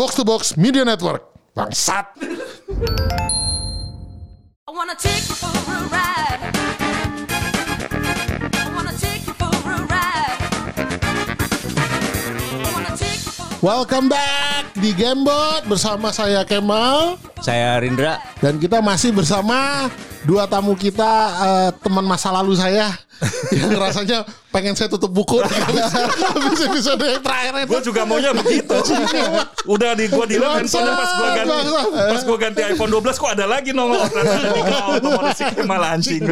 Box to Box Media Network. Bangsat. I wanna take you for a ride. I wanna take you for a ride. I wanna take you for Welcome back di Gamebot bersama saya Kemal Saya Rindra. dan kita masih bersama dua tamu kita eh, teman masa lalu saya yang rasanya pengen saya tutup buku habis episode yang terakhir itu. Gue juga maunya begitu. Udah di gue di handphone pas gue ganti pas gue ganti iPhone 12 kok ada lagi nongol ternyata di Kemal anjing.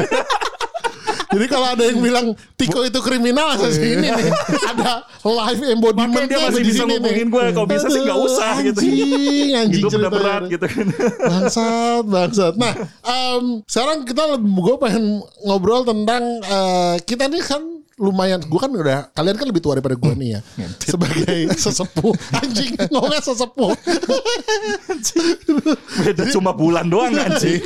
Jadi kalau ada yang bilang Tiko itu kriminal saya sih ini nih ada live embodiment Makanya dia masih bisa ngomongin gue kalau bisa sih nggak usah gitu. Anjing, anjing Hidup udah ceritanya. berat gitu kan. Bangsat, bangsat. Nah, em, sekarang kita gue pengen ngobrol tentang eh, kita nih kan lumayan gue kan udah kalian kan lebih tua daripada gue nih ya. Sebagai sesepuh. Anjing ngomongnya sesepuh. Beda cuma bulan doang anjing.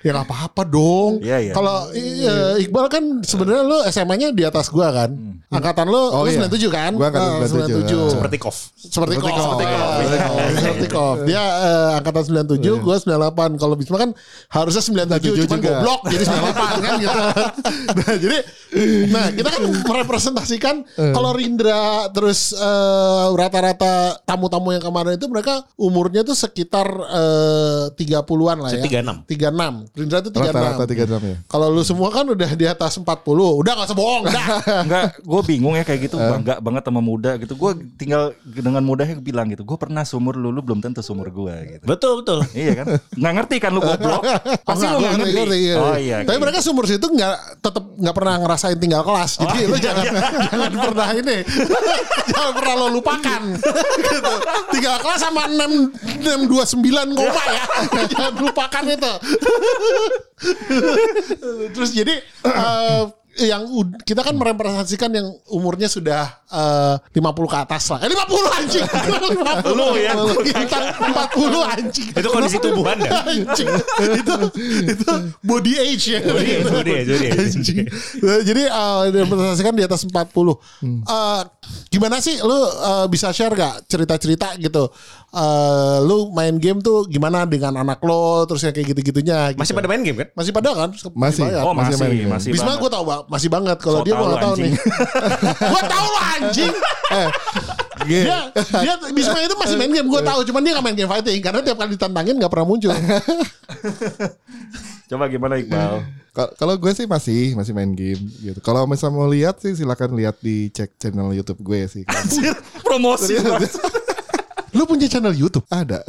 ya nggak apa-apa dong. Iya, iya. kalau iya, Iqbal kan sebenarnya lu SMA-nya di atas gue kan angkatan lu Oh, lu iya. 97 kan Gua angkatan Ah, 97. Seperti Kof. seperti kok Seperti Kof. seperti kok dia eh, angkatan 97 gue 98 kalau Bisma kan harusnya 97 cuman juga. goblok jadi 98 kan gitu nah jadi nah kita kan merepresentasikan kalau Rindra terus eh, rata-rata tamu-tamu yang kemarin itu mereka umurnya tuh sekitar eh, 30-an lah ya 36. 36 Rindra tuh 36 Rata-rata 36 ya. kalau lu semua kan udah di atas 40 udah gak usah bohong udah Enggak, gue bingung ya kayak gitu, bangga banget sama muda gitu. Gue tinggal dengan mudahnya bilang gitu, gue pernah seumur lu, lu belum tentu seumur gue gitu. Betul betul. iya kan? Nggak ngerti kan lu goblok? Pasti Oh, lu nggak, ngerti, ngerti. iya. Oh iya. Tapi gitu. mereka seumur situ nggak tetap nggak pernah ngerasain tinggal kelas. Jadi Oh, lu iya, jangan iya. jangan pernah ini. jangan pernah lo lupakan. gitu. Tinggal kelas sama 6 629 koma ya. jangan lupakan itu. Terus jadi eh, yang ud- kita kan merepresentasikan yang umurnya sudah eh, 50 ke atas lah. Eh 50 anjing. 50. Lu ya. Kita 40 anjing. Itu kondisi tubuhan ya. Anjing. itu itu body age ya. Body age, body age, body age. Anjing. Jadi uh, direpresentasikan di atas 40. Eh, gimana sih lu uh, bisa share gak cerita-cerita gitu? Eh, lu main game tuh gimana dengan anak lo terus yang kayak gitu-gitunya gitu. Masih pada main game kan? Masih pada kan? Masih. banyak. Oh masih, Masih main game. masih. Bisma gue tau ba- masih banget kalau So dia gue tau gak tau nih. gue tau lo anjing. Eh, Dia, dia Bisma itu masih main game gue tahu, cuman dia gak main game fighting karena tiap kali ditantangin gak pernah muncul. Coba gimana Iqbal? Kal- Kalau gue sih masih masih main game gitu. Kalau misalnya mau lihat sih silakan lihat di cek channel YouTube gue sih. Anjir, promosi. Lu punya channel YouTube? Ada.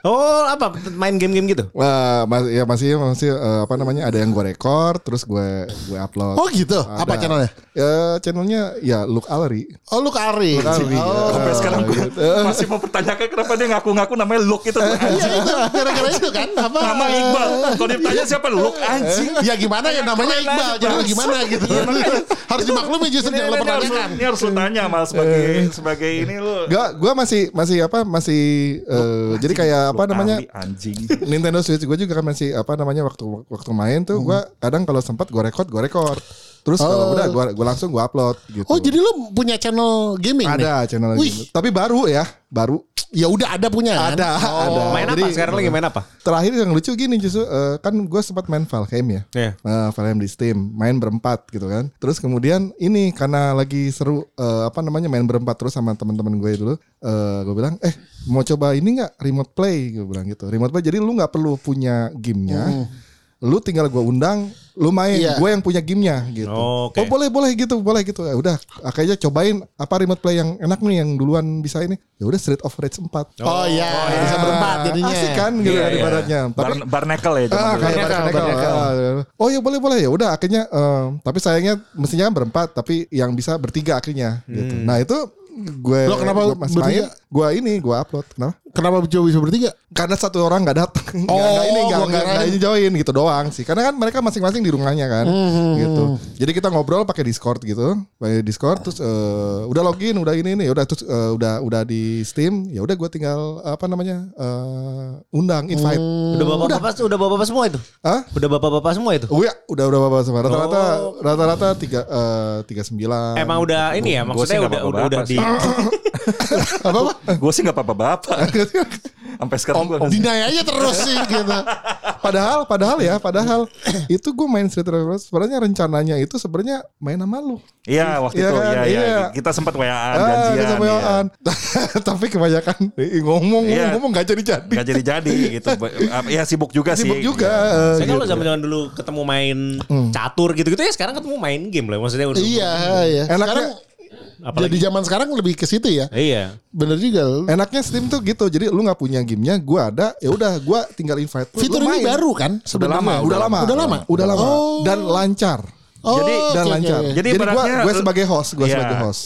Oh apa? Main game-game gitu? Wah, mas, ya masih masih eh, apa namanya? Ada yang gue record terus gue gue upload. Oh gitu. Apa Ada. channelnya? Ya channelnya ya Look Alri. Oh lu Ari. Ari, Oh. Sampai sekarang gue masih mau pertanyakan kenapa dia ngaku-ngaku namanya Luke itu. Iya Anjing. itu gara-gara itu kan apa? Nama Iqbal. Kalau ditanya siapa Luke anjing. Ya gimana ya namanya Iqbal. aja, Jadi gimana gitu. harus dimaklumi justru yang lo ini, harus, pertanyakan. ini harus lu tanya mal sebagai sebagai ini lu. Gak, gue masih masih apa masih eh, jadi kayak apa namanya anjing. Nintendo Switch gue juga kan masih apa namanya waktu waktu main tuh gue kadang kalau sempat gue record gue record terus kalau Oh. udah gue langsung gue upload gitu. Oh jadi lu punya channel gaming ada nih? channel Wih. gitu. tapi baru ya baru Ya udah ada punya kan? ada ada. Main apa? Jadi, Sekarang lagi main apa? Terakhir yang lucu gini justru eh, kan gue sempat main Valheim ya. Iya. Eh, Valheim di Steam, main berempat gitu kan. Terus kemudian ini karena lagi seru eh, apa namanya main berempat terus sama teman-teman gue dulu, eh gue bilang, "Eh, mau coba ini nggak remote play?" Gue bilang gitu. Remote play jadi lu nggak perlu punya gamenya. Lu tinggal gue undang, lu main, Iya. gue yang punya gamenya gitu. Oh, oke. Oh boleh boleh gitu, boleh gitu. Ya udah, akhirnya cobain apa remote play yang enak nih yang duluan bisa ini. Ya udah Street of Rage 4. Oh iya, bisa berempat jadinya. Asik kan gitu Iya, kan iya. ibaratnya. Tapi Bar Barnacle ya. Ah, kayak Barnacle, Barnacle. Barnacle. Ah, Oh ya boleh boleh ya udah akhirnya eh, tapi sayangnya mestinya berempat tapi yang bisa bertiga akhirnya gitu. Nah itu gue Lo kenapa gue bertiga? main gue ini gue upload kenapa? Kenapa coba bisa bertiga? Karena satu orang nggak datang, Oh, ini nggak gua nggak ini join gitu doang sih. Karena kan mereka masing-masing di rumahnya kan, Hmm, gitu. Jadi kita ngobrol pakai Discord gitu, pakai Discord terus eh, udah login, udah ini ini, udah terus eh, udah udah di Steam, ya udah gue tinggal apa namanya eh, undang invite. Udah bapak-bapak udah bapak-bapak semua itu? Hah? Udah bapak-bapak semua itu? Oh ya, udah udah bapak sama rata-rata rata-rata tiga eh, tiga sembilan. Emang udah ini ya maksudnya udah udah udah bapak-bapak di. Apa apa? Gue sih nggak apa-apa bapak. Sampai sekarang gue Deny aja terus sih gitu. padahal padahal ya padahal itu gue main Street Fighter sebenarnya rencananya itu sebenarnya main sama lu Iya waktu Iya itu kan? ya, ya. Iya. Kita sempat WA ah janjian. kita iya. WA-an. tapi kebanyakan eh, ngomong Iya. ngomong gak jadi jadi Gak jadi-jadi gitu. Ya sibuk juga sih. sibuk juga Iya. eh, Saya kalau gitu. zaman-zaman dulu ketemu main catur gitu-gitu ya sekarang ketemu main game lah maksudnya udah. Iya, iya. Enaknya- Sekarang Apalagi jadi zaman sekarang lebih ke situ ya. Iya. Bener juga. enaknya Steam tuh gitu jadi lu nggak punya gamenya gue ada ya udah gue tinggal invite lu, Fitur ini baru kan lama, sebenarnya. udah lama Udah lama. udah lama Oh. dan lancar Oh, Jadi- dan oke, lancar oke. Jadi jadi, gue sebagai host gue Iya. sebagai host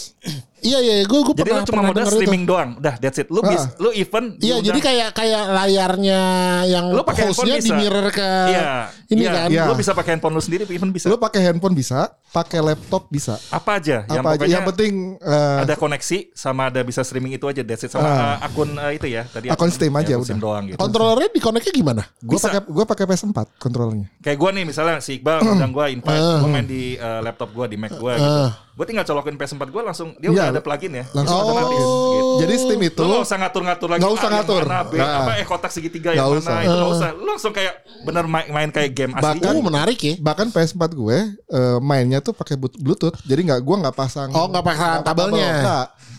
Iya iya, gue gue Jadi pernah lu cuma pernah modal denger itu. streaming doang. Udah that's it. Lu bis, Ah. lu event Iya, jadi kayak kayak layarnya yang lu pakai handphone hostnya di mirror ke Iya. ini iya. kan. Iya. Lu bisa pakai handphone lu sendiri, event bisa. lu pakai handphone bisa pakai laptop bisa apa aja? Yang apa aja pokoknya yang penting eh, ada koneksi sama ada bisa streaming itu aja that's it sama uh, akun uh, itu ya tadi Akun Steam aja Steam udah. doang gitu. Kontrolernya di connect-nya gimana? gue pakai gue pakai PS4 kontrolnya Kayak gue nih misalnya si Iqbal ngundang gue invite, gue main di uh, laptop gue di Mac gue gitu. Gue tinggal colokin PS4 gue langsung dia Iya, udah ada plugin ya. langsung ada otomatis plugin. gitu. jadi Steam itu Lu gak usah ngatur-ngatur lagi Nggak usah ngatur. mana, B, Nah. apa eh kotak segitiga yang usah. mana itu nggak usah. Lu langsung kayak bener main, main kayak game asli. Bahkan- Oh, menarik ya. bahkan PS4 gue eh, mainnya tuh pakai Bluetooth jadi nggak gue nggak pasang Oh, nggak pasang kabelnya.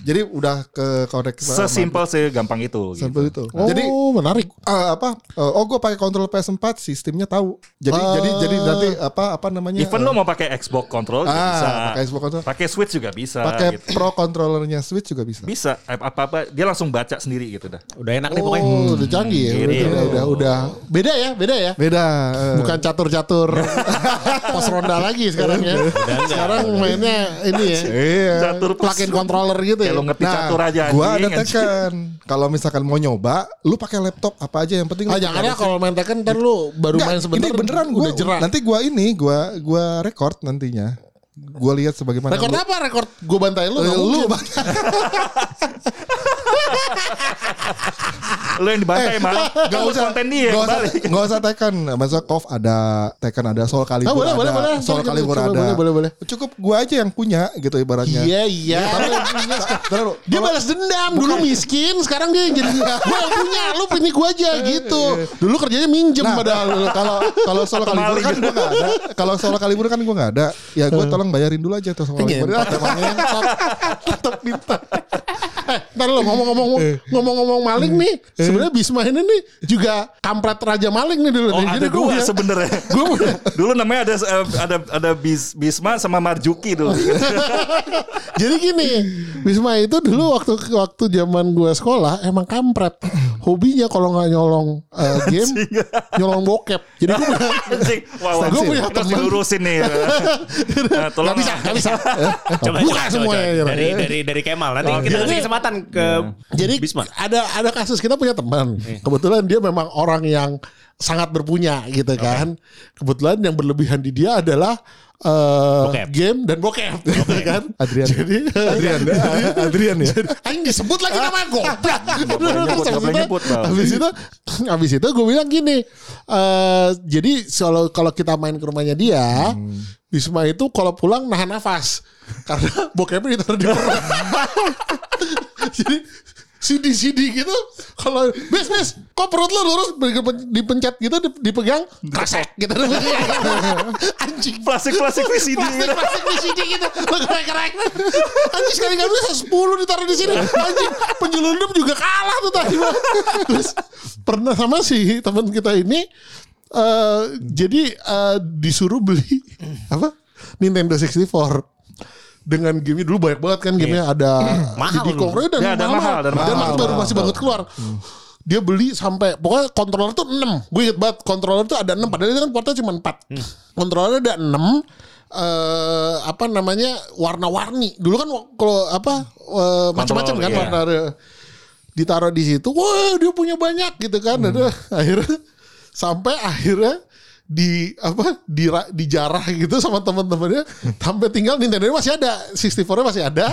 Jadi udah ke sama- Sesimpel segampang itu. Gitu. Simple itu Oh, jadi menarik. eh, apa eh, oh gue pakai kontrol PS4 sistemnya tahu jadi Ah. jadi jadi nanti apa apa namanya Even eh, lu mau pakai Xbox control juga ah, bisa. pakai Xbox control Pakai Switch juga bisa. pakai gitu. pro controllernya Switch juga bisa Bisa apa-apa dia langsung baca sendiri gitu dah. Udah enak nih pokoknya. Oh, udah canggih ya. Udah, Gitu. udah, udah, udah. Beda ya, beda ya. beda eh. Bukan catur-catur pos ronda lagi sekarang ya. Sekarang mainnya ini ya. iya Catur Plug-in controller gitu ya. Lu ngerti catur aja gua ada. Tekken. Kalau misalkan mau nyoba, lu pakai laptop apa aja yang penting. Ah, jangan ya kalau main Tekken ntar lu baru Nggak, main sebentar ini beneran gua udah jerak. nanti gua ini gua gua record nantinya. Gua lihat sebagaimana Rekor apa? Rekor gue bantai lu. Eh, lu mungkin. Lu yang dibantai mah. Gak usah konten dia Gak usah kembali. Gak usah Tekken Maksudnya KOF ada Tekken ada Soul Calibur Ah, boleh, ada boleh, boleh. Soul Calibur boleh, ada boleh, boleh, boleh. Cukup gua aja yang punya gitu ibaratnya Iya iya. Taruh, Dia balas dendam Dulu miskin Sekarang dia yang jadi Gue yang punya Lu ini gue aja gitu Dulu kerjanya minjem Nah, padahal kalau kalau Soul Calibur maling. kan gua gak ada. Kalau Soul Calibur kan gua gak ada. Ya gua tolong bayarin dulu aja tuh Soul Calibur. Tetep minta Eh ntar lu ngomong-ngomong Ngomong-ngomong maling nih Sebenarnya Bisma ini nih Juga kampret raja maling nih dulu Oh nih. ada Jadi dua gua- sebenarnya. Gue punya Dulu namanya ada eh, ada ada Bis, Bisma sama Marjuki dulu. Jadi gini, Bisma itu dulu waktu waktu zaman gue sekolah emang kampret. Hobinya kalau nggak nyolong eh, game, nyolong bokep. Jadi gue punya, wah. Gua punya teman. dilurusin nih. Nah, tolong nggak bisa, nggak bisa. Coba, Buka coba, semuanya, coba. gitu. Dari dari dari Kemal. Nanti Oh, kita gitu. kasih kesempatan ke Jadi Bisma. ada ada kasus kita punya teman. Kebetulan dia memang orang yang sangat berpunya gitu kan. Kebetulan yang berlebihan di dia adalah eh, Bokep. game dan bokep gitu kan. Adrian. Jadi Adrian. Adrian ya. Aing disebut lagi namanya goblok. Habis itu habis itu gue bilang gini. eh jadi kalau kalau kita main ke rumahnya dia, Bisma itu kalau pulang nahan nafas karena bokepnya ditaruh di perut. jadi CD CD gitu. Kalau bes bes kok perut lu lurus? Dipencet gitu dipegang kresek gitu. Anjing. Plastik-plastik VCD. plastik plastik di sini gitu. Lo keren keren anjing sekali kali bisa sepuluh ditaruh di sini. Anjing penyelundup juga kalah tuh tadi terus pernah sama si teman kita ini eh jadi eh, disuruh beli apa? Nintendo 64 dengan game dulu banyak banget kan gamenya. Ada Mahal Diddy Kong dulu. dan, Ya, dan mahal, dan dan mahal, baru mahal. masih banget keluar. Dia beli sampai pokoknya kontroler tuh 6 gue inget banget kontroler tuh ada 6 padahal itu kan portnya cuma 4 kontroler ada 6 eh apa namanya warna-warni. Dulu kan kalau apa eh, macam-macam kan iya. warna ditaruh di situ wah dia punya banyak gitu kan. Aduh, akhirnya sampai akhirnya di apa di dijarah gitu sama teman-temannya. Sampai tinggal Nintendo masih ada 64-nya masih ada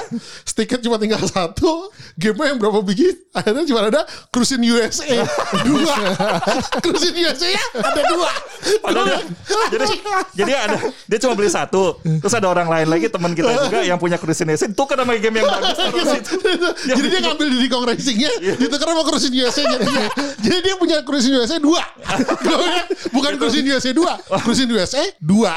stiker cuma tinggal satu game yang berapa biji akhirnya cuma ada Cruising USA dua. Cruising USA ya ada dua. Padahal dia, jadi jadi ada dia cuma beli satu. Terus ada orang lain lagi teman kita juga yang punya Cruising Racing tuker sama game yang bagus jadi dia ngambil di Kong Racingnya ditukar sama Cruising USA nya dia. jadi dia punya Cruising USA dua. Bukan Cruising USA dua Cruising USA dua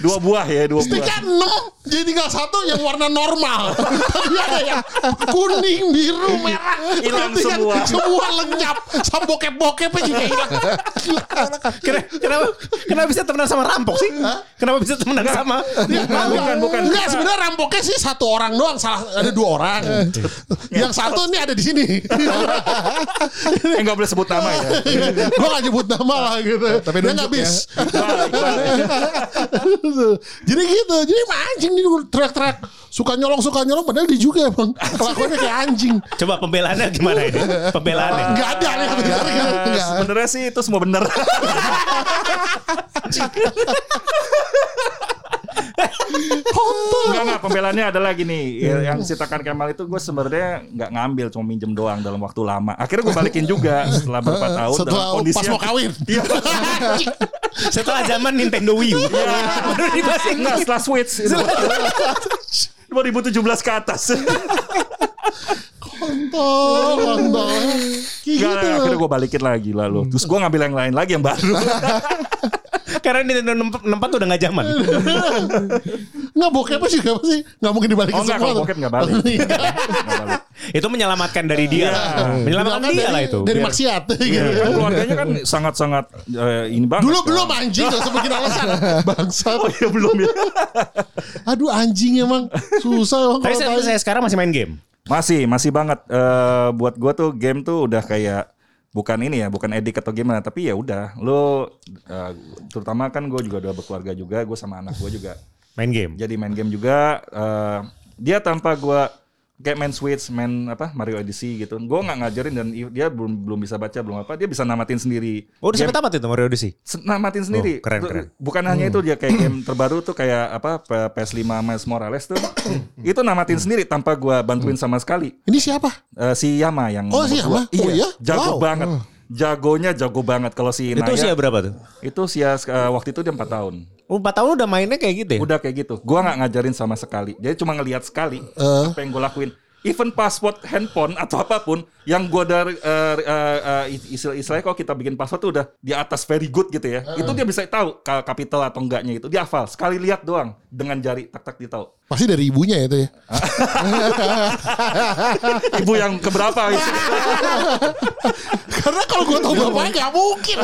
Dua buah ya, dua buah. Stiker 6 Jadi tinggal satu yang warna normal Tapi ada yang kuning, biru, merah Hilang Nanti semua. Semua lenyap Sama bokep-bokepnya juga hilang. Kenapa, kenapa, kenapa bisa temenan sama rampok sih? Kenapa bisa temenan sama? bukan, bukan. Enggak sebenarnya rampoknya sih satu orang doang Salah ada dua orang Yang satu ini ada di sini Eh nggak boleh sebut nama ya. Gue gak nyebut nama lah gitu Tapi dia nunjuk gak bis Balik. Jadi gitu Jadi emang anjing nih teriak-teriak Suka nyolong suka nyolong Padahal dia juga emang Kelakuannya kayak anjing Coba pembelaannya gimana ini? Pembelaannya. Gak ada nih Eh, Sebenarnya sih itu semua benar. Enggak enggak pembelaannya adalah gini ya, yang citakan Kemal itu gue sebenarnya nggak ngambil cuma minjem doang dalam waktu lama akhirnya gue balikin juga setelah beberapa tahun Setelah dalam kondisi pas mau kawin Iya. Setelah zaman Nintendo Wii U. Baru dibahas Enggak setelah Switch itu. 2017 ke atas. Kontol Kontol Enggak, gitu akhirnya gue balikin lagi lalu. Terus gue ngambil yang lain lagi yang baru. Karena Nintendo 64 udah gak zaman. Nggak bokepnya juga pasti Nggak mungkin dibalikin Oh enggak, semua tuh. bokep balik. Nggak balik. Itu menyelamatkan dari dia. Iya. Menyelamatkan Kan dia dari- lah itu. Dari Biar- maksiat gitu. Kan keluarganya kan sangat-sangat eh, ini banget. Dulu kan. belum anjing Gak usah bikin alasan Bangsat Oh iya belum ya. Aduh anjing emang Susah emang Tapi saya, saya sekarang masih main game. Masih, masih banget. Eh buat gua tuh game tuh udah kayak bukan ini ya, bukan edik atau gimana, tapi ya udah. Lo eh, terutama kan gue juga udah berkeluarga juga, gue sama anak gue juga Main game. jadi main game juga. eh dia tanpa gua kayak main Switch, main apa Mario Odyssey gitu. Gue nggak ngajarin dan dia belum belum bisa baca, belum apa. Dia bisa namatin sendiri. Oh, udah sampai tamat itu Mario Odyssey? Se- namatin sendiri. Oh, keren, keren. Bukan hanya itu dia kayak game terbaru tuh kayak apa P- PS5 Miles Morales tuh. itu namatin sendiri tanpa gua bantuin sama sekali. Ini siapa? Eh, si Yama yang Oh, si nomor dua. Yama? Oh, iya? Jago Wow. banget. Jagonya jago banget kalau si Itu Naya usia berapa tuh? itu sia eh, waktu itu dia 4 tahun. Oh, 4 tahun udah mainnya kayak gitu ya? Udah kayak gitu. Gua nggak ngajarin sama sekali. Jadi cuma ngelihat sekali Eh. apa yang gue lakuin. Even password handphone atau apa pun yang gua dari eh, eh, eh, istilah istilahnya kalau kita bikin password tuh udah di atas very good gitu ya. Eh. Itu dia bisa tahu ka- capital atau enggaknya itu. Dia hafal. Sekali lihat doang dengan jari tak tak dia tahu. Pasti dari ibunya itu ya. Ibu yang keberapa itu? Karena kalau gue tau bapaknya gak mungkin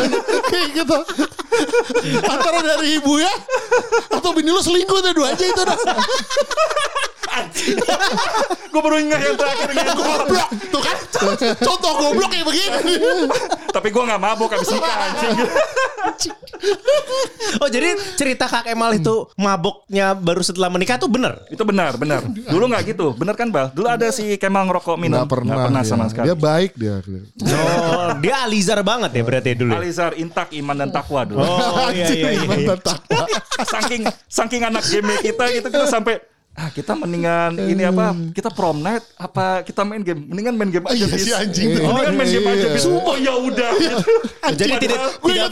kayak gitu. Antara dari ibu ya atau bini lu selingkuh tuh dua aja itu dah. gue baru ingat yang terakhir gitu. Goblok tuh kan. Contoh goblok kayak begini. Tapi gue nggak mabuk habis nikah anjing. Oh, jadi cerita Kak Kemal itu maboknya baru setelah menikah tuh bener? Itu benar, benar. Dulu nggak gitu. Benar kan, Bal? Dulu ada si Kemal ngerokok minum. Nggak pernah, Nggak pernah dia. sama sekali. Dia baik dia. Oh, dia alizar banget ya berarti dulu. ya? Alizar, intak, iman dan takwa dulu. Oh, iya iya iya. iya. saking saking anak game kita gitu kita sampai ah kita mendingan ini apa kita prom night apa kita main game mendingan main game aja Iya si anjing tuh. mendingan main game aja iya. bis oh ya udah Jadi tidak Gue tidak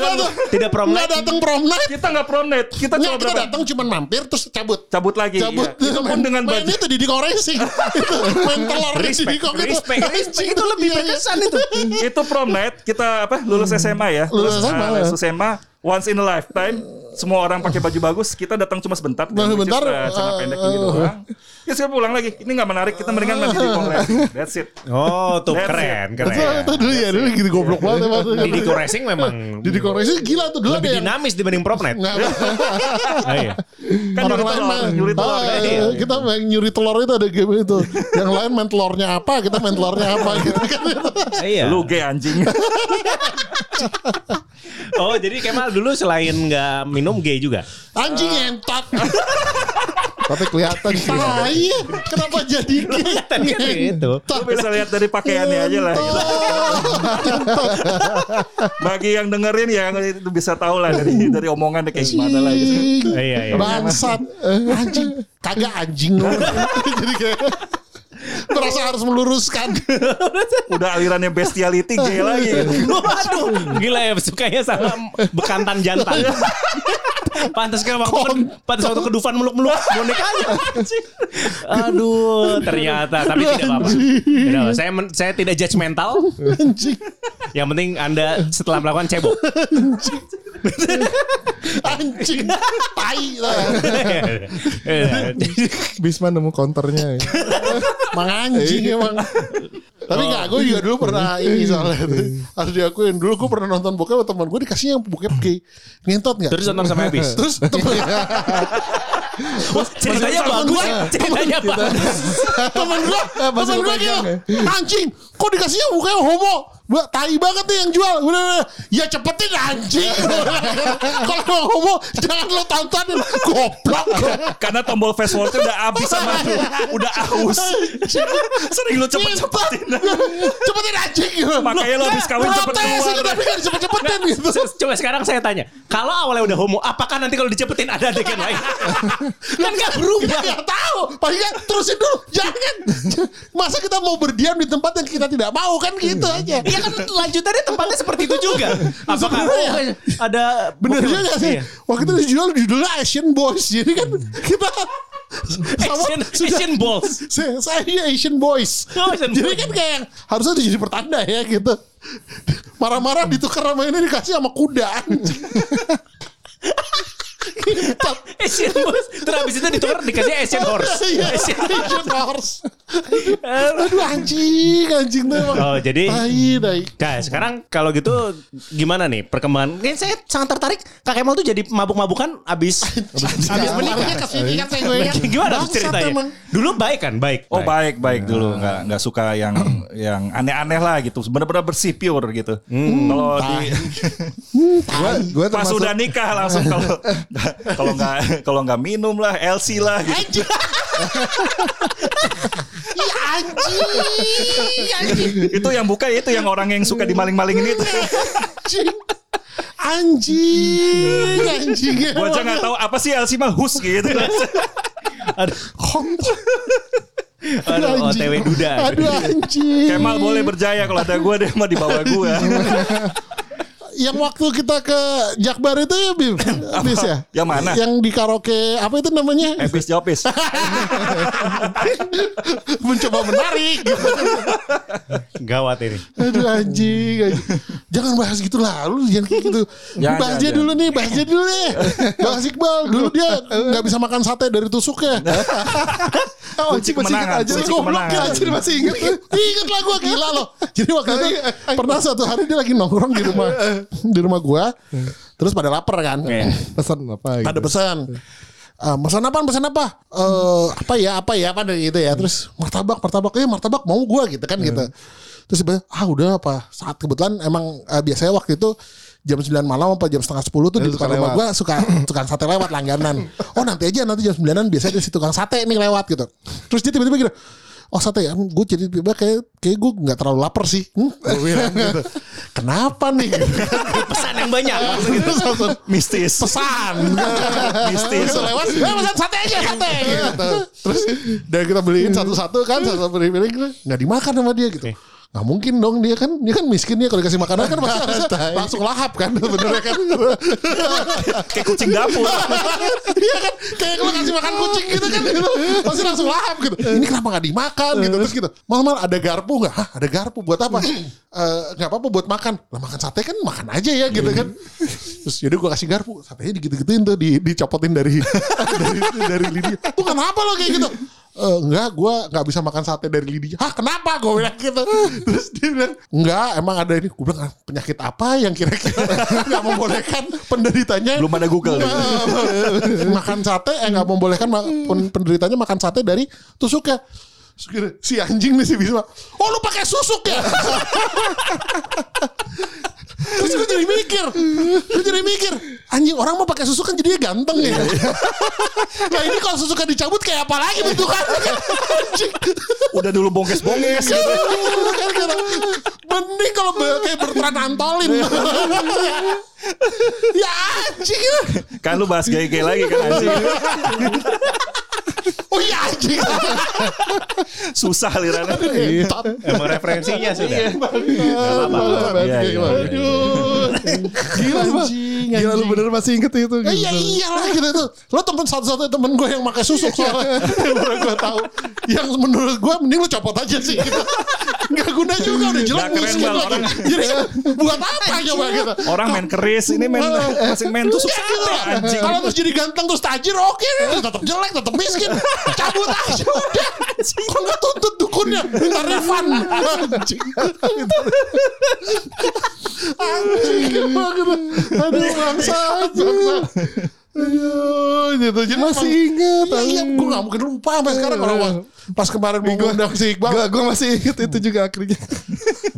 tidak prom night. datang prom night. kita nggak prom night kita Nggak, cuma kita datang cuman mampir terus cabut. cabut lagi Cabut. iya. itu pun dengan baju tuh di Diko Racing. Itu main telur di Respect, gitu. Itu lebih Iya, iya. berkesan itu. itu prom night kita apa lulus SMA ya Lulus Terus, SMA, ya. lulus SMA once in a lifetime semua orang pakai baju bagus kita datang cuma sebentar Nah, which is, sebentar, uh, celana uh, pendek gitu uh, doang ya sekarang pulang lagi ini nggak menarik kita mendingan main di Racing that's it Oh, tuh That's keren, Itu, itu keren. dulu ya dulu gitu goblok banget emang. Di Diko Racing memang Di Racing gila tuh dulu lebih yang dinamis dibanding. Nggak, Ah, iya. kan orang nyuri lain telur main nyuri telur Ah, kan? iya, kita main nyuri telur itu ada game itu yang lain main telurnya apa kita main telurnya apa gitu kan Iya. Lu gay anjing. Oh, jadi Kemal dulu selain nggak minum gay juga. anjing entot Tapi kelihatan gitu. Tai, kenapa jadi Tadi kan gitu. Lu bisa lihat dari pakaiannya aja lah. gitu. Bagi yang dengerin ya itu bisa tahu lah dari dari omongannya kayak gimana lah gitu. Iya, iya. Bangsat. Anjing. Kagak anjing. Jadi kayak merasa harus meluruskan. Udah alirannya bestiality gay lagi. Waduh, gila ya sukanya sama bekantan jantan. Pantas kan waktu pantas waktu ke Dufan meluk-meluk bonekanya. Aduh, ternyata tapi tidak apa-apa. Tidak. Saya men- saya tidak judgmental. Anjing. Yang penting Anda setelah melakukan cebok. Anjing. Tai lah. Bisma nemu counternya. ya. Mang anjing emang. Tapi enggak, gue juga dulu pernah ini soalnya Harus diakuin Dulu gue pernah nonton bokep sama teman gue Dikasih yang bokep gay Ngentot gak? Terus nonton sampai habis. Terus temen, Ceritanya Temen bagus. gue Ceritanya bagus. temen gue Temen gue pegang gitu Anjing Kok dikasihnya mukanya homo Gua tai banget nih yang jual Bener -bener. Ya cepetin anjing Kalau mau homo Jangan lo tontonin Goblok Karena tombol fast forward udah habis sama lu. Udah aus. Sering lu cepet-cepetin. Cepetin anjing Makanya lo habis kawin cepet Protes keluar. gitu, kan cepet-cepetin gitu Coba sekarang saya tanya, kalau awalnya udah homo, apakah nanti kalau dicepetin ada adegan lain? kan gak Kita berubah. nggak tahu. Paling terusin dulu. Jangan. Masa kita mau berdiam di tempat yang kita tidak mau kan gitu aja. Iya kan lanjutannya tempatnya seperti itu juga. Apakah oh, ada Bener juga sih. Iya. Waktu itu dijual judulnya Asian Boys. Jadi kan kita sama Asian, sudah Asian balls. saya, saya Asian Boys. Oh, Asian jadi Boys. kan kayak harusnya itu jadi pertanda ya gitu. Marah-marah ditukar sama ini dikasih sama kuda. Gitu. Asian balls. Terus habis itu ditukar dikasih Asian horse. Iya, Asian Asian Horse. Aduh anjing, anjing tuh emang. Oh, jadi- Tai, tai. Nah sekarang kalau gitu gimana nih perkembangan? Ini saya sangat tertarik. Kak Kemal tuh jadi mabuk-mabukan abis abis menikah. Warnanya ke sini kan saya gue. Gimana tuh ceritanya? emang. Dulu baik kan? Baik. Oh baik baik dulu nggak nggak suka yang yang aneh-aneh lah gitu benar-benar bersih pure gitu. Kalau di Gua, gua pas udah nikah langsung kalau kalau nggak kalau nggak minum lah LC lah gitu. Anjing. Iya anjing. Anjing. itu yang buka itu yang orang yang suka dimaling-malingin itu. Anjing. Anjing. Anjing. Gua aja nggak tahu apa sih LC mah hus gitu. Aduh, aduh Anjing. OTW duda. Aduh anjing. Kemal boleh berjaya kalau ada gua deh mah di bawah gua. Yang waktu kita ke Jakbar itu ya Bim. Bis ya. Yang mana? Yang di karaoke apa itu namanya? Epis jopis. Mencoba menarik. gitu. Gawat ini. Aduh anjing, anjing. Jangan bahas gitu lah. Lu jangan kayak gitu. Jangan, bahas jangan, dia jangan. dulu nih, bahas dia dulu deh. Bahas Iqbal. Dulu dia nggak bisa makan sate dari tusuknya. Oh, Kunci masih ingat kemenangan, aja kunci kemenangan. Anjir masih inget. Ingat lah gue gila loh. Jadi waktu itu pernah suatu hari dia lagi nongkrong di rumah di rumah gua. Terus pada lapar kan. Pesan apa gitu. Ada pesan. Eh, pesan apa? Pesan apa? Eh, apa ya? Apa ya? Apa dari itu ya? Terus martabak, martabak. Eh, martabak mau gua gitu kan gitu. Terus dia bilang, ah udah apa? Saat kebetulan emang eh, biasanya waktu itu jam 9 malam apa jam setengah 10 tuh di depan suka rumah gua suka tukang sate lewat langganan. Oh nanti aja nanti jam 9an biasanya ada si tukang sate nih lewat gitu. Terus dia tiba-tiba gitu. Oh sate ya, gue jadi tiba kayak kayak gue nggak terlalu lapar sih. Hmm, gue bilang gitu. Kenapa nih? Pesan yang banyak. Langsung Mistis. pesan Mistis. Terus lewat pesan sate aja sate gitu. terus dan kita beliin satu-satu kan satu beli beli nggak dimakan sama dia gitu nggak mungkin dong dia kan dia kan miskin dia kalau dikasih makanan kan pasti harusnya langsung lahap kan sebenarnya kan? Kayak kucing dapur. Iya kan? Kayak kalau kasih makan kucing gitu kan gitu. pasti langsung lahap gitu. Ini kenapa nggak dimakan gitu? Terus gitu. Mal mal ada garpu nggak? Hah, ada garpu? Buat apa? Eh, nggak apa-apa buat makan. Lah makan sate kan makan aja ya gitu kan. Terus jadi gue kasih garpu. Satenya digitu-gituin tuh di, dicopotin dari dari dari lidi tuh kenapa lo kayak gitu "Eh, enggak gue nggak bisa makan sate dari lidinya. Hah kenapa? Gue bilang gitu. Terus dia bilang enggak emang ada ini. Gue bilang "Ah, penyakit apa yang kira-kira nggak membolehkan penderitanya? Belum ada Google. makan sate eh nggak membolehkan penderitanya makan sate dari tusuknya si anjing nih si Bisma. Oh lu pakai susuk ya terus gue jadi mikir gue jadi mikir anjing orang mau pakai susuk kan jadinya ganteng ya. nah ini kalau susuknya dicabut kayak apa lagi bentukannya? anjing. Udah dulu bongkes-bongkes gitu. Gara-gara, Mending kalau be- kayak Bertrand Antolin. ya anjing. Kan lu bahas gay-gay lagi kan anjing. Oh iya anjing. Susah lirannya. Entot. Emang referensinya sudah. Iya, iya, Aduh. Gila. Anjing, Gila lu bener masih inget itu. Eh, Iya iyalah gitu tuh. Lo temen satu-satunya temen gue yang pakai susuk soalnya. gue tahu. Yang menurut gue mending lo copot aja sih gitu. Gak guna juga udah keren, miskin lagi. Orang- Jadi buat apa coba gitu. Orang main keris, ini main masing main tusuk sate lah. anjing. Kalau terus jadi ganteng terus tajir oke. Tetap jelek tetap miskin. Cabut aja udah. Kok nggak tuntut dukunnya? Minta refund. Anjing. Anjing. Aduh bangsa bangsa Aduh, gitu. Jadi Masih inget, Iya, iya, gue gak mungkin lupa sampai sekarang kalau pas kemarin mau ngundang si Iqbal, Gue gue masih inget itu juga akhirnya.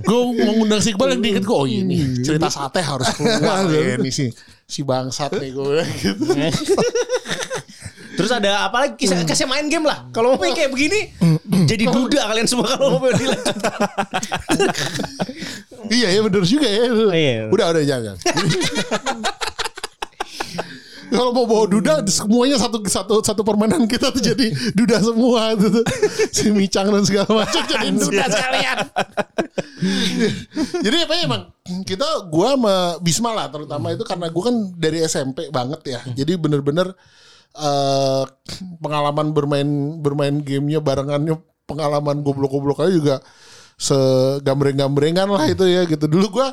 gue mau ngundang si Iqbal yang diinget gue, oh ini cerita sate harus keluar ya, ini si si bangsat nih gue gitu. Terus ada apa lagi? Kisah, kasih main game lah. Kalau mau kayak begini, jadi duda kalian semua kalau mau dilanjut. Iya ya bener juga ya. Iya. Udah udah jangan. Kalau mau bawa duda semuanya satu satu satu permainan kita tuh jadi duda semua tuh. Si Micang dan segala macam jadi duda sekalian. jadi apa ya emang kita gua sama Bisma lah terutama itu karena gua kan dari SMP banget ya. Jadi bener-bener eh, pengalaman bermain bermain gamenya barengannya pengalaman goblok-goblok aja juga segambreng-gambrengan lah itu ya gitu. Dulu gua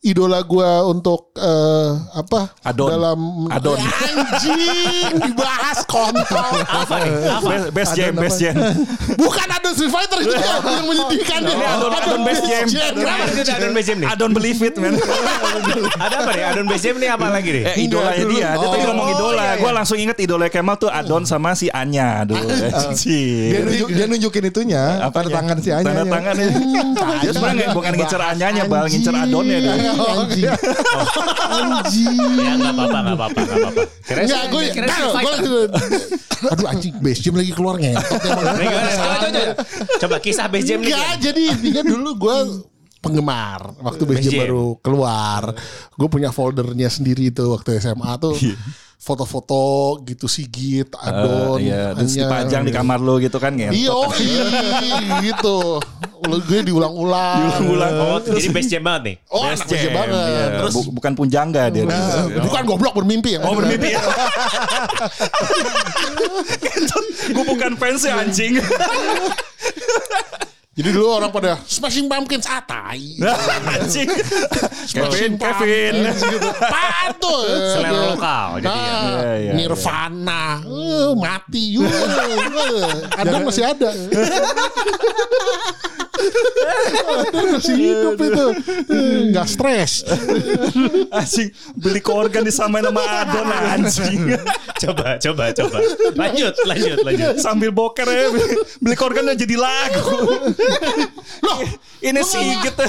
idola gua untuk eh, apa Adon. dalam Adon. Ya, anjing dibahas kontol Apa nih? Apa? Best, best jam, best jam. bukan Adon Street Fighter itu ya, yang menyedihkan ya. Ini Adon- Adon Best Jam. Kenapa itu Adon Base Jam nih? I don't believe it man. Ada apa nih? Adon Base Jam nih apa lagi nih? Eh idolanya dia. Dia tadi Oh, ngomong idola. iya, iya. Gue langsung inget idola Kemal tuh Adon sama si Anya dulu. Dia, Anjing. nunjuk, dia nunjukin itunya, tanda Apanya? tangan si Anya. Tanda tangannya. Dia sebenarnya bukan ngincer Anyanya, bal ngincer Adonnya. Anjing anjing Ya nggak apa-apa, nggak apa-apa, nggak apa-apa. Kira Enggak, gue kira enggak, gue Aduh anjing, base jam lagi keluar ngentot emang. Coba, coba, coba. Coba kisah Base Jam nih. Enggak, jadi intinya dulu gue penggemar waktu base Base jam Jam. baru keluar. Gue punya foldernya sendiri tuh waktu SMA tuh. Foto-foto gitu Sigit, Adon, Iya, terus Anya. dipajang di kamar lu gitu kan ngentot. Iya, oh, iya, gitu. Lu gue diulang-ulang. Diulang-ulang. Oh, jadi Base Jam banget nih. Oh, Best base jam banget. iya. Terus Bu- bukan punjangga dia. Nah, bukan goblok bermimpi ya. Oh bermimpi ya. Gue bukan fans ya anjing. Jadi dulu orang pada smashing pumpkins ah tai. anjing. Smashing Kevin, Kevin. Tuh? Selera lokal jadi ya. Nah, Iya, iya, Nirvana. Eh, mati yuk. Ada masih ada. masih hidup itu. Nggak stres. Anjing beli ke organ disamain sama Adon anjing. Coba, coba, coba. Lanjut, lanjut, lanjut. Sambil boker ya beli, beli ke organ jadi lagu. Loh, Ini sih gitu.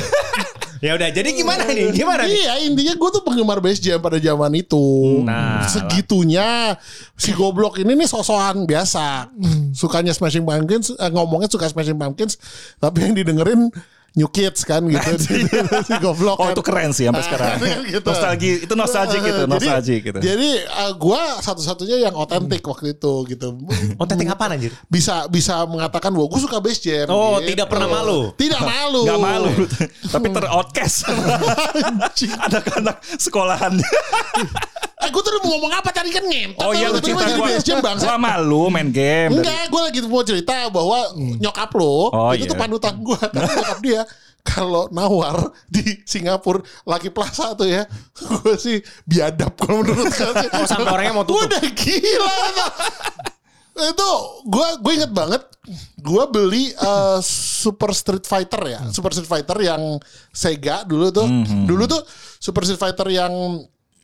Ya udah, jadi gimana nih? Gimana nih? Iya intinya gue tuh penggemar Bass Jam pada zaman itu Nah, Segitunya Si goblok ini nih sosokan biasa Sukanya Smashing Pumpkins eh, Ngomongnya suka Smashing Pumpkins Tapi yang didengerin New Kids kan gitu Si goblok Oh kan. itu keren sih sampai sekarang. Gitu. Nostalgia itu nostalgia gitu, Jadi- nostalgia gitu. Jadi uh, gue satu-satunya yang otentik waktu itu gitu Otentik apa anjir? Bisa bisa mengatakan bahwa gue suka Bass Jam Oh, gitu. tidak pernah malu. Tidak malu Gak malu Tapi ter-outcast Anak-anak sekolahannya Eh gue tuh mau ngomong apa tadi kan ngentot Oh iya lu cerita bangsa Gua malu main game Enggak, gue lagi mau cerita bahwa nyokap lo Oh, itu iya. tuh panutan gue. Tapi nyokap dia kalau nawar di Singapura Lucky Plaza tuh ya, gue sih biadab kalau menurut gue. Oh, sampai orangnya mau tutup. Udah gila. itu gue gue inget banget gue beli eh, Super Street Fighter ya Super Street Fighter yang Sega dulu tuh Mhm. dulu tuh Super Street Fighter yang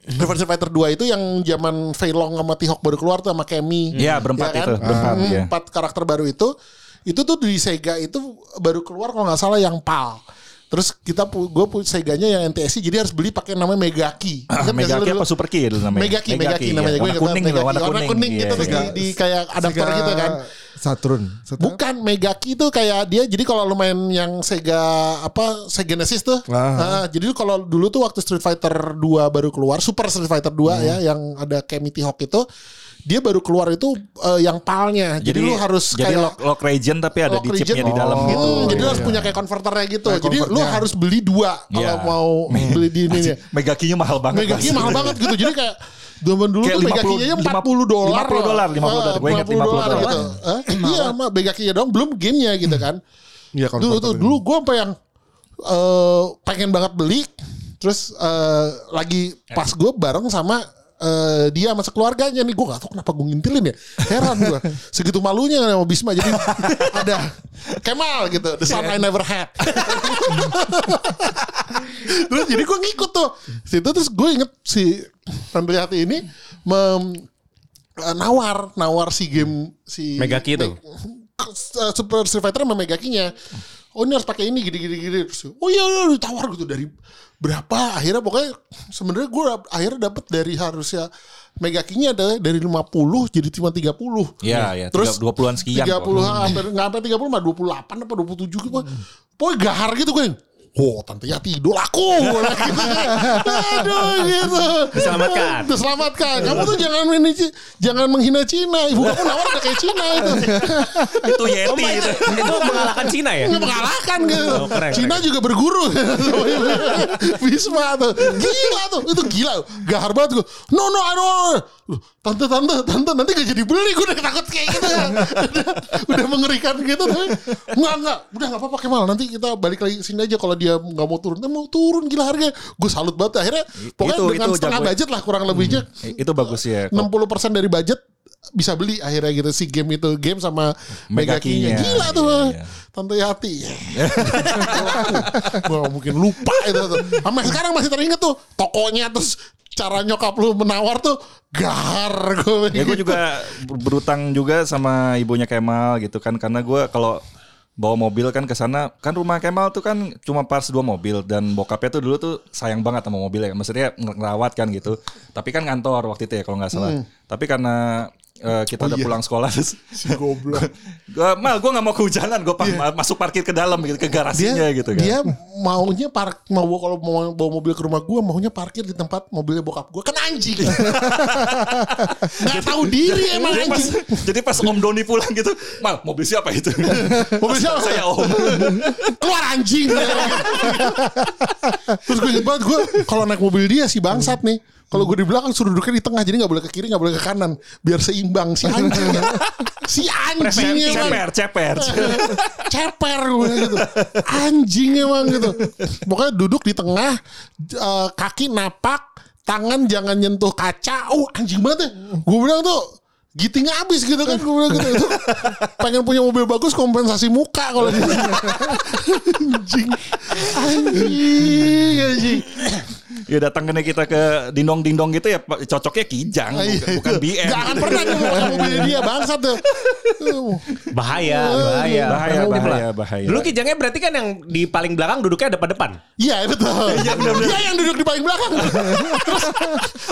Super Street Fighter 2 itu yang zaman Fei Long sama T-Hawk baru keluar tuh sama Kemi Iya, berempat itu, berempat, Hmm, iya. empat karakter baru itu itu tuh di Sega itu baru keluar kalau nggak salah yang PAL Terus kita gue punya Seganya yang NTSC jadi harus beli pakai namanya Megaki. Ah, Megaki lu dulu? apa Super Key dulu namanya? Megaki, Megaki, namanya. ya. Gue Warna kuning banget, loh, Megaki. warna kuning. gitu Iya, terus di, di kayak adapter Sega gitu kan. Saturn. Saturn. Bukan Megaki itu kayak dia jadi kalau lu main yang Sega apa Sega Genesis tuh. Ah. nah, jadi kalau dulu tuh waktu Street Fighter 2 baru keluar, Super Street Fighter 2 Hmm. ya yang ada Kemity Hawk itu dia baru keluar itu eh, yang palnya. Jadi, lu harus jadi kayak lock, lock region tapi ada lock di chipnya region. di dalam Oh, gitu. jadi lu iya, harus iya. punya kayak konverternya gitu. Kayak jadi lu harus beli dua kalau Iya. mau beli di ini. Megakinya mahal banget. Megaki Mas. mahal banget gitu. Jadi kayak zaman dulu Kayak tuh Megakinya aja 50 40 dolar. 50 dolar, 50 dolar. Gue ingat 50 dolar. gitu. Hah? Iya, mah Megakinya dong belum gamenya gitu kan. Iya Dulu tuh dulu gue sampai yang eh, pengen banget beli terus eh, lagi pas gue bareng sama eh, dia sama sekeluarganya nih gue gak tau kenapa gue ngintilin ya heran gue segitu malunya sama Bisma jadi ada Kemal gitu the son I never had terus jadi gue ngikut tuh situ terus gue inget si Tante Yati ini mem, eh, nawar nawar si game si Megaki itu? uh, Super Street Fighter sama Megakinya. Oh ini harus pakai ini gini gini gini. Terus, oh iya iya ditawar gitu dari berapa akhirnya pokoknya sebenarnya gue akhirnya dapat dari harusnya Megakinya ada dari 50 jadi cuma 30. Iya, iya. Terus 20-an sekian 30 kok. hampir nggak sampai 30 mah 28 apa 27 gitu. Pokoknya gahar gitu gue. Oh tante Yati idolaku gitu. Aduh gitu Diselamatkan. Diselamatkan Kamu tuh jangan ini Jangan menghina Cina Ibu kamu nawar udah kayak Cina itu Itu Yeti itu. itu mengalahkan Cina ya? Nggak mengalahkan gitu. Oh, keren, Cina juga berguru. Bisma tuh. Gila tuh. Itu gila. Gahar banget gue. No no I don't. Loh, Tante tante tante nanti gak jadi beli gue udah takut kayak gitu. udah, udah mengerikan gitu tapi enggak enggak udah enggak apa-apa Kemal. Nanti kita balik lagi sini aja kalau dia nggak mau turun. Dia mau turun gila harganya gue salut banget. Akhirnya pokoknya itu- dengan itu setengah jago- budget lah kurang lebihnya. Itu bagus ya. 60% dari budget bisa beli akhirnya gitu si game itu game sama Megakinya Megakinya. gila tuh Iya, iya. Tante Yati. Gua mungkin lupa itu tuh. Sampai sekarang masih teringat tuh tokonya terus cara nyokap lu menawar tuh gar gue Ya gue juga ber- berutang juga sama ibunya Kemal gitu kan karena gue kalau bawa mobil kan ke sana kan rumah Kemal tuh kan cuma pas dua mobil dan bokapnya tuh dulu tuh sayang banget sama mobilnya maksudnya nger- ngerawat kan gitu. Tapi kan ngantor waktu itu ya kalau nggak salah. Tapi karena eh, kita udah pulang sekolah. Terus si goblok. Gue mal gue nggak mau kehujanan. Gue masuk parkir ke dalam gitu ke dia garasinya gitu kan. dia maunya park mau kalau mau bawa mobil ke rumah gue maunya parkir di tempat mobilnya bokap gue kan anjing. Nggak tahu diri emang jadi pas, anjing. jadi pas Om Doni pulang gitu, mal mobil siapa itu? Mobil siapa? Saya Om. keluar anjing. Terus gue inget banget gue kalau naik mobil dia si bangsat nih kalau gue di belakang suruh duduknya di tengah jadi nggak boleh ke kiri nggak boleh ke kanan. Biar seimbang si anjing. si anjing emang. ceper, ceper. ceper gue gitu. Anjing emang gitu. Pokoknya duduk di tengah eh, kaki napak tangan jangan nyentuh kaca. Oh anjing banget ya. Gue bilang tuh giting abis gitu kan gue bilang gitu. Itu pengen punya mobil bagus kompensasi muka kalau gitu. Anjing. Anjing anjing Ya datang ke kita ke dindong dindong gitu ya cocoknya kijang bukan, bukan BM. Gak akan pernah mau mobilnya dia bangsat tuh. Bahaya, bahaya. Bahaya, bahaya, bahaya. Dulu kijangnya berarti kan yang di paling belakang duduknya depan-depan. Iya betul. Dia yang duduk di paling belakang. Terus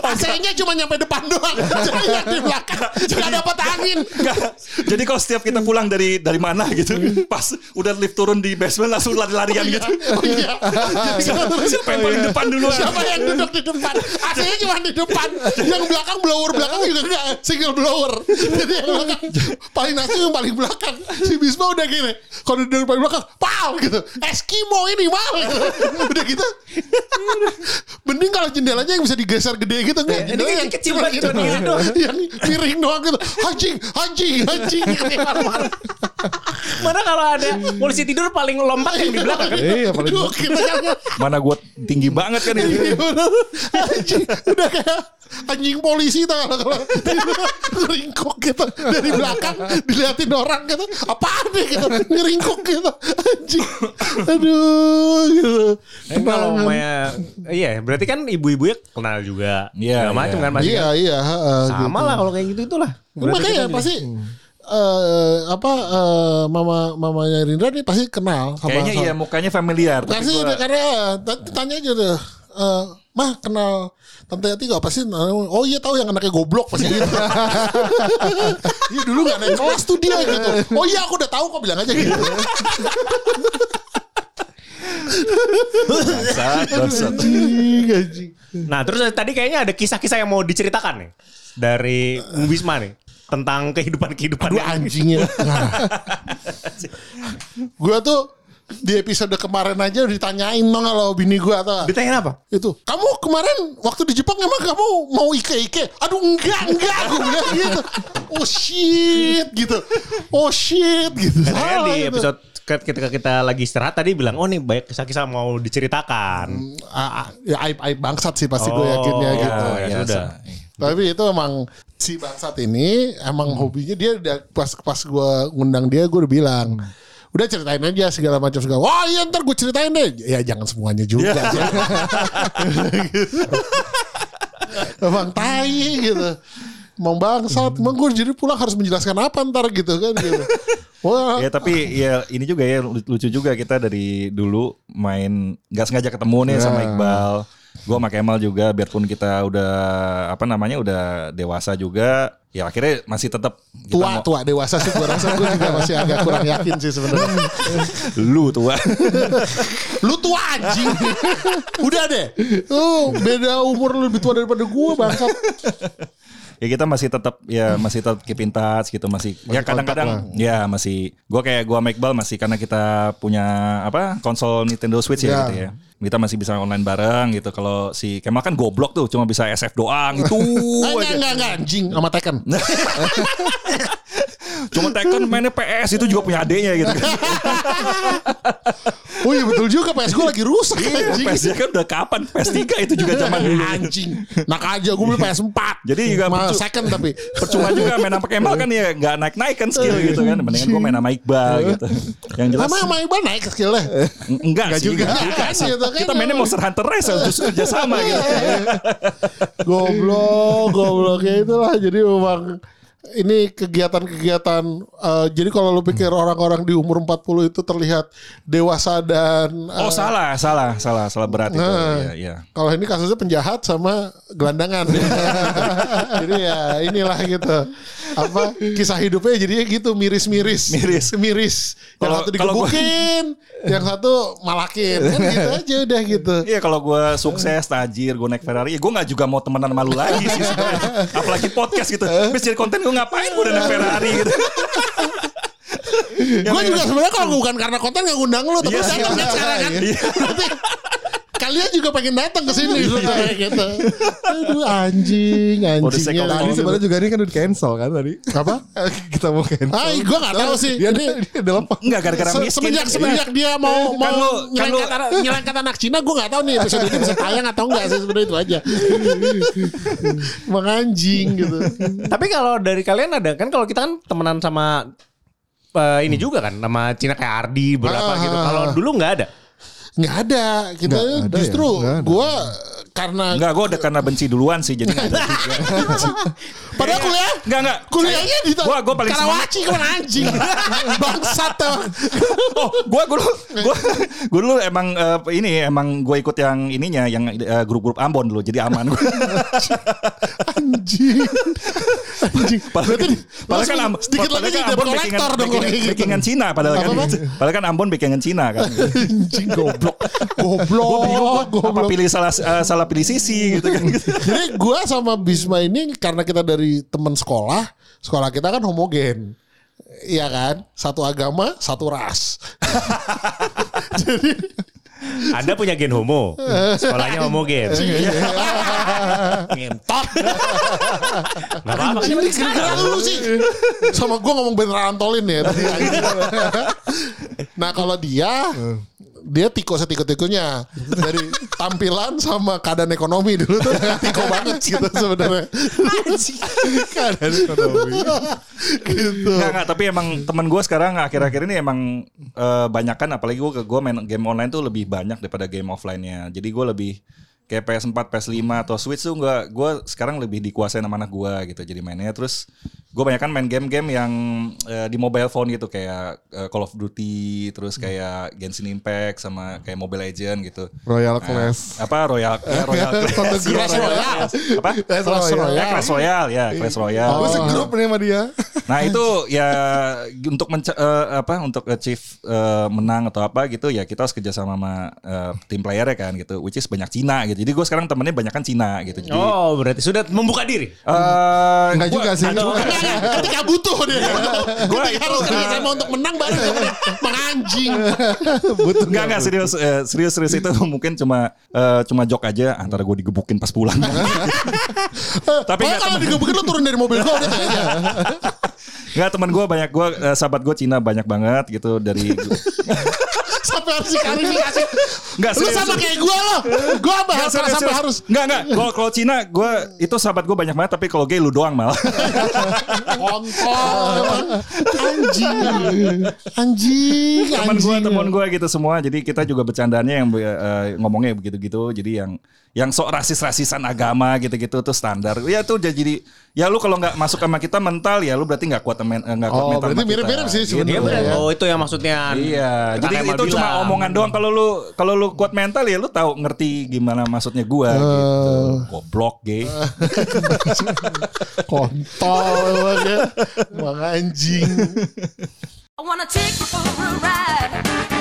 AC-nya cuma nyampe depan doang. Jadi yang di belakang gak dapat angin. Nggak. Jadi kalau setiap kita pulang dari dari mana gitu, pas udah lift turun di basement langsung lari-larian gitu. Oh iya. Siapa, siapa yang paling depan dulu? Siapa yang duduk di depan? AC-nya cuma di depan. Yang belakang blower belakang juga enggak single blower. Jadi yang belakang paling nasi yang paling belakang. Si Bisma udah gini. Kalau duduk paling belakang, pal gitu. Eskimo ini mal. Gitu. Udah gitu. Mending kalau jendelanya yang bisa digeser gede gitu enggak. Ini Jendelanya kan kecil doang. yang miring doang gitu. Anjing, anjing, anjing. Mana kalau ada polisi tidur paling lompat yang di belakang. Iya paling Mana gue tinggi banget kan ini. Anjing udah kayak anjing polisi tau gak kalau ngeringkuk gitu dari belakang diliatin orang gitu apaan nih gitu ngeringkuk gitu anjing aduh gitu Eh, kalau Maya, iya berarti kan ibu-ibunya kenal juga. Iya, Segala macam iya. kan pasti. iya kan? iya heeh, Sama gitu. lah kalau kayak gitu itulah. Berarti makanya pasti eh, apa eh, mama mamanya Rindra nih pasti kenal sama Kayaknya sama- iya mukanya familiar. tapi Pasti karena t- tanya aja tuh. Eh, mah kenal Tante Yati gak pasti oh iya tahu yang anaknya goblok pasti gitu. Iya dulu gak naik kelas tuh dia gitu. Oh iya aku udah tahu kok bilang aja gitu. Bangsat, bangsat. Nah terus tadi kayaknya ada kisah-kisah yang mau diceritakan nih dari Bisma nih tentang kehidupan-kehidupan. Aduh anjingnya. Nah. gua tuh di episode kemarin aja ditanyain dong kalau bini gua atau Ditanyain apa? itu kamu kemarin waktu di Jepang emang kamu mau ike ike aduh enggak enggak gue bilang gitu oh shit gitu oh shit gitu Katanya Salah di gitu. episode ke- ketika kita lagi istirahat tadi bilang oh nih banyak kisah-kisah mau diceritakan. Ah, ya aib aib bangsat sih pasti gue Oh, yakinnya ya, gitu ya sudah. tapi itu emang si bangsat ini emang hobinya dia pas pas gue ngundang dia gue udah bilang udah ceritain aja segala macam segala wah iya ntar gue ceritain deh. Ya jangan semuanya juga emang tai gitu. Emang bangsat. Emang gue jadi pulang harus menjelaskan apa ntar gitu kan gitu. Wah. Ya tapi ya ini juga ya lucu juga kita dari dulu main nggak sengaja ketemu nih sama Iqbal. Gue sama Kemal juga biarpun kita udah apa namanya udah dewasa juga ya akhirnya masih tetap tua mau- tua dewasa sih gue rasa. Gue juga masih agak kurang yakin sih sebenarnya. Lu tua. lu tua anjing. Udah deh. Oh beda umur lu lebih tua daripada gue bangsat. Ya kita masih tetap ya masih tetap keep in touch gitu masih, ya kadang-kadang ya masih gua kayak gua sama Iqbal masih karena kita punya apa konsol Nintendo Switch ya Ya. gitu ya kita masih bisa online bareng gitu. Kalau si Kemal kan goblok tuh cuma bisa SF doang. Itu enggak enggak enggak. Anjing sama Tekken. Cuma Tekken mainnya PS itu juga punya adeknya gitu. Oh iya betul juga. PS gue lagi rusak anjing. PS kan udah kapan? PS3 itu juga zaman dulu. Anjing. Nak aja gue beli PS4 Jadi juga percu- second tapi. percuma juga main sama Kemal kan ya nggak naik naik kan skill gitu kan. Mendingan gue main sama Iqbal gitu. Yang jelas Lama sama Iqbal naik skillnya. Enggak sih juga. enggak juga. Sih. Kan. kita mainnya Monster Hunter Rise justru kerja sama gitu. Goblok Goblok. Ya itulah. Jadi memang ini kegiatan-kegiatan eh, jadi kalau lu pikir orang-orang di umur 40 itu terlihat dewasa dan Oh eh, salah, salah, salah, salah berat itu. Nah. Iya, iya. Kalau ini kasusnya penjahat sama gelandangan. jadi ya inilah gitu. Apa kisah hidupnya jadinya gitu miris-miris. Miris. Miris. Yang Kalau- satu kalau gua- digebukin, yang satu malakin. Kan gitu aja udah gitu. Iya kalau gue sukses, tajir, gue naik Ferrari, ya gue nggak juga mau temenan malu lagi sih sebenarnya. Apalagi podcast gitu. Habis jadi konten gue ngapain gue udah naik Ferrari gitu. Gue juga sebenarnya kalau bukan karena konten gak ngundang lu, tapi Iya, datang kan iya. sekarang kan. Iya. Kalian juga pengen datang ke sini kayak gitu. Aduh anjing, anjingnya. of Tadi sebenarnya juga ini kan udah cancel kan tadi. apa? Kita mau cancel. Ah, gue gak tahu sih. Dia, Ini dia lepas. Enggak gara-gara Se- miskin. semenjak semenjak dia mau Kan mau kan lu- nyerempet anak- Cina gue nggak tahu nih episode ini bisa tayang atau enggak sih sebenarnya itu aja menganjing gitu Tapi kalau dari kalian ada kan kalau kita kan temenan sama eh, ini juga kan sama Cina kayak Ardi berapa Ah, gitu. ah, Kalau ah. dulu nggak ada. Nggak ada kita Nggak ada justru ya? Nggak ada. gue karena Enggak, gue udah karena benci duluan sih jadi padahal kuliah? Enggak, enggak. kuliahnya di Gua- gua paling Karawaci kan anjing? Bangsat tuh Oh, gue gue dulu gue gue dulu emang eh, ini emang gue ikut yang ininya yang eh, grup-grup Ambon dulu jadi aman. Gue. anjing. Anjing berarti Padahal kan Am- sedikit padahal lagi kan jadi Ambon kolektor dong backingan Cina padahal kan. Padahal kan Ambon backingan Cina kan. anjing goblok. Goblok Apa goblok. pilih salah eh, salah pilih sisi gitu kan. Jadi gue sama Bisma ini karena kita dari teman sekolah, sekolah kita kan homogen. Iya kan? Satu agama, satu ras. Jadi Anda punya gen homo. Sekolahnya homogen. Ngentot. Gak apa-apa. ini gara-gara lu sih. Sama gue ngomong beneran Antolin ya tadi. Nah kalau dia dia tiko setiko-tikonya. Dari tampilan sama keadaan ekonomi dulu tuh tiko banget gitu sebenarnya. Keadaan ekonomi. Gitu. Enggak, enggak, tapi emang temen gue sekarang akhir-akhir ini emang eh, banyak kan apalagi gue gue main game online tuh lebih banyak daripada game offline-nya. Jadi gue lebih kayak PS4, PS5 atau Switch tuh gua gua sekarang lebih dikuasain sama anak gua gitu jadi mainnya terus gue banyak kan main game-game yang eh, di mobile phone gitu kayak eh, Call of Duty terus kayak Genshin Impact sama kayak Mobile Legend gitu Royal Nah, Clash. apa Royal eh, Royal Clash Satu grup. Yes, Royal. apa Clash Royale. Royale. Ya, Clash Royale ya Clash Royale Gue segrup nih sama dia. Nah itu ya untuk menca- eh, apa untuk achieve eh, menang atau apa gitu ya kita harus kerjasama sama eh, tim player ya kan gitu, which is banyak Cina gitu. Jadi gue sekarang temennya banyak kan Cina gitu. Jadi Oh, berarti sudah membuka diri. eh, Enggak juga sih. Ketika butuh dia. Itu, harus kerja sama untuk menang baru menganjing. Butuh Enggak enggak serius eh, serius serius itu mungkin cuma eh, cuma jok aja antara gue digebukin pas pulang. Tapi enggak kalau digebukin lu turun dari mobil aja. enggak teman gue banyak gue sahabat gue Cina banyak banget gitu dari Sampai harus diklarifikasi. Enggak Lu sama kayak gua loh. Gua Enggak, bahas serius, sampai serius. harus Enggak, enggak. Kalau kalau Cina, gue itu sahabat gue banyak banget, tapi kalau gay lu doang malah. kontol. Anjing. Anjing. teman gue, teman gue gitu semua. Jadi kita juga bercandanya yang eh, ngomongnya begitu-gitu. Jadi yang yang sok rasis-rasisan agama gitu-gitu tuh standar. Ya tuh jadi ya lu kalau nggak masuk sama kita mental ya lu berarti nggak kuat men- eh, nggak kuat Oh, mental berarti mirip-mirip sih Gitu. Iya sebenarnya. benar. ya. Oh, itu yang maksudnya. Iya, jadi itu cuma bilang. omongan doang. Kalau lu kalau lu kuat mental ya lu tahu ngerti gimana maksudnya gua gitu. Goblok gay. Kontol emang ya. Emang anjing. I wanna take you for a ride.